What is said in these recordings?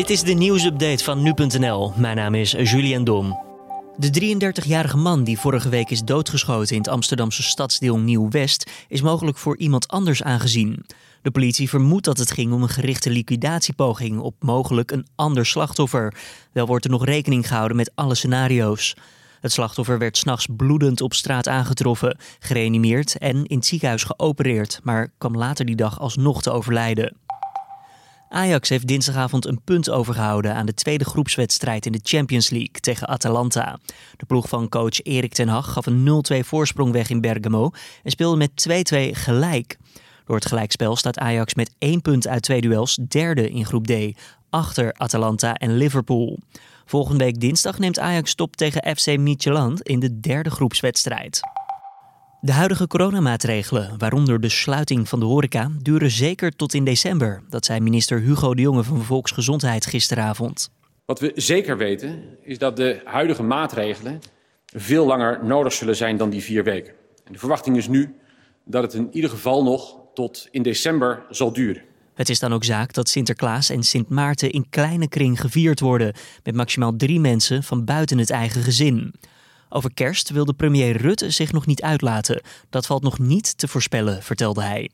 Dit is de nieuwsupdate van nu.nl. Mijn naam is Julian Dom. De 33-jarige man die vorige week is doodgeschoten in het Amsterdamse stadsdeel Nieuw-West is mogelijk voor iemand anders aangezien. De politie vermoedt dat het ging om een gerichte liquidatiepoging op mogelijk een ander slachtoffer. Wel wordt er nog rekening gehouden met alle scenario's. Het slachtoffer werd s'nachts bloedend op straat aangetroffen, gereanimeerd en in het ziekenhuis geopereerd, maar kwam later die dag alsnog te overlijden. Ajax heeft dinsdagavond een punt overgehouden aan de tweede groepswedstrijd in de Champions League tegen Atalanta. De ploeg van coach Erik ten Hag gaf een 0-2 voorsprong weg in Bergamo en speelde met 2-2 gelijk. Door het gelijkspel staat Ajax met één punt uit twee duels derde in groep D, achter Atalanta en Liverpool. Volgende week dinsdag neemt Ajax stop tegen FC Midtjylland in de derde groepswedstrijd. De huidige coronamaatregelen, waaronder de sluiting van de horeca, duren zeker tot in december. Dat zei minister Hugo de Jonge van Volksgezondheid gisteravond. Wat we zeker weten is dat de huidige maatregelen veel langer nodig zullen zijn dan die vier weken. En de verwachting is nu dat het in ieder geval nog tot in december zal duren. Het is dan ook zaak dat Sinterklaas en Sint Maarten in kleine kring gevierd worden, met maximaal drie mensen van buiten het eigen gezin. Over kerst wilde premier Rutte zich nog niet uitlaten. Dat valt nog niet te voorspellen, vertelde hij.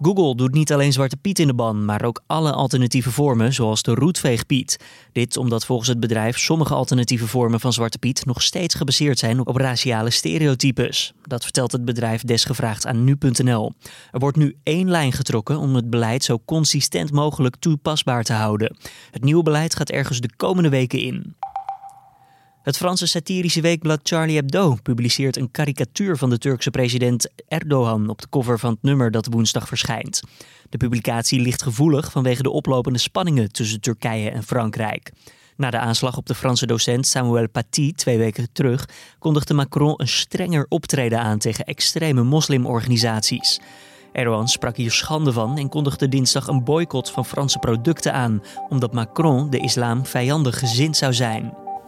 Google doet niet alleen Zwarte Piet in de ban, maar ook alle alternatieve vormen, zoals de roetveegpiet. Dit omdat volgens het bedrijf sommige alternatieve vormen van Zwarte Piet nog steeds gebaseerd zijn op raciale stereotypes. Dat vertelt het bedrijf desgevraagd aan nu.nl. Er wordt nu één lijn getrokken om het beleid zo consistent mogelijk toepasbaar te houden. Het nieuwe beleid gaat ergens de komende weken in. Het Franse satirische weekblad Charlie Hebdo publiceert een karikatuur van de Turkse president Erdogan op de cover van het nummer dat woensdag verschijnt. De publicatie ligt gevoelig vanwege de oplopende spanningen tussen Turkije en Frankrijk. Na de aanslag op de Franse docent Samuel Paty twee weken terug kondigde Macron een strenger optreden aan tegen extreme moslimorganisaties. Erdogan sprak hier schande van en kondigde dinsdag een boycott van Franse producten aan, omdat Macron de islam vijandig gezind zou zijn.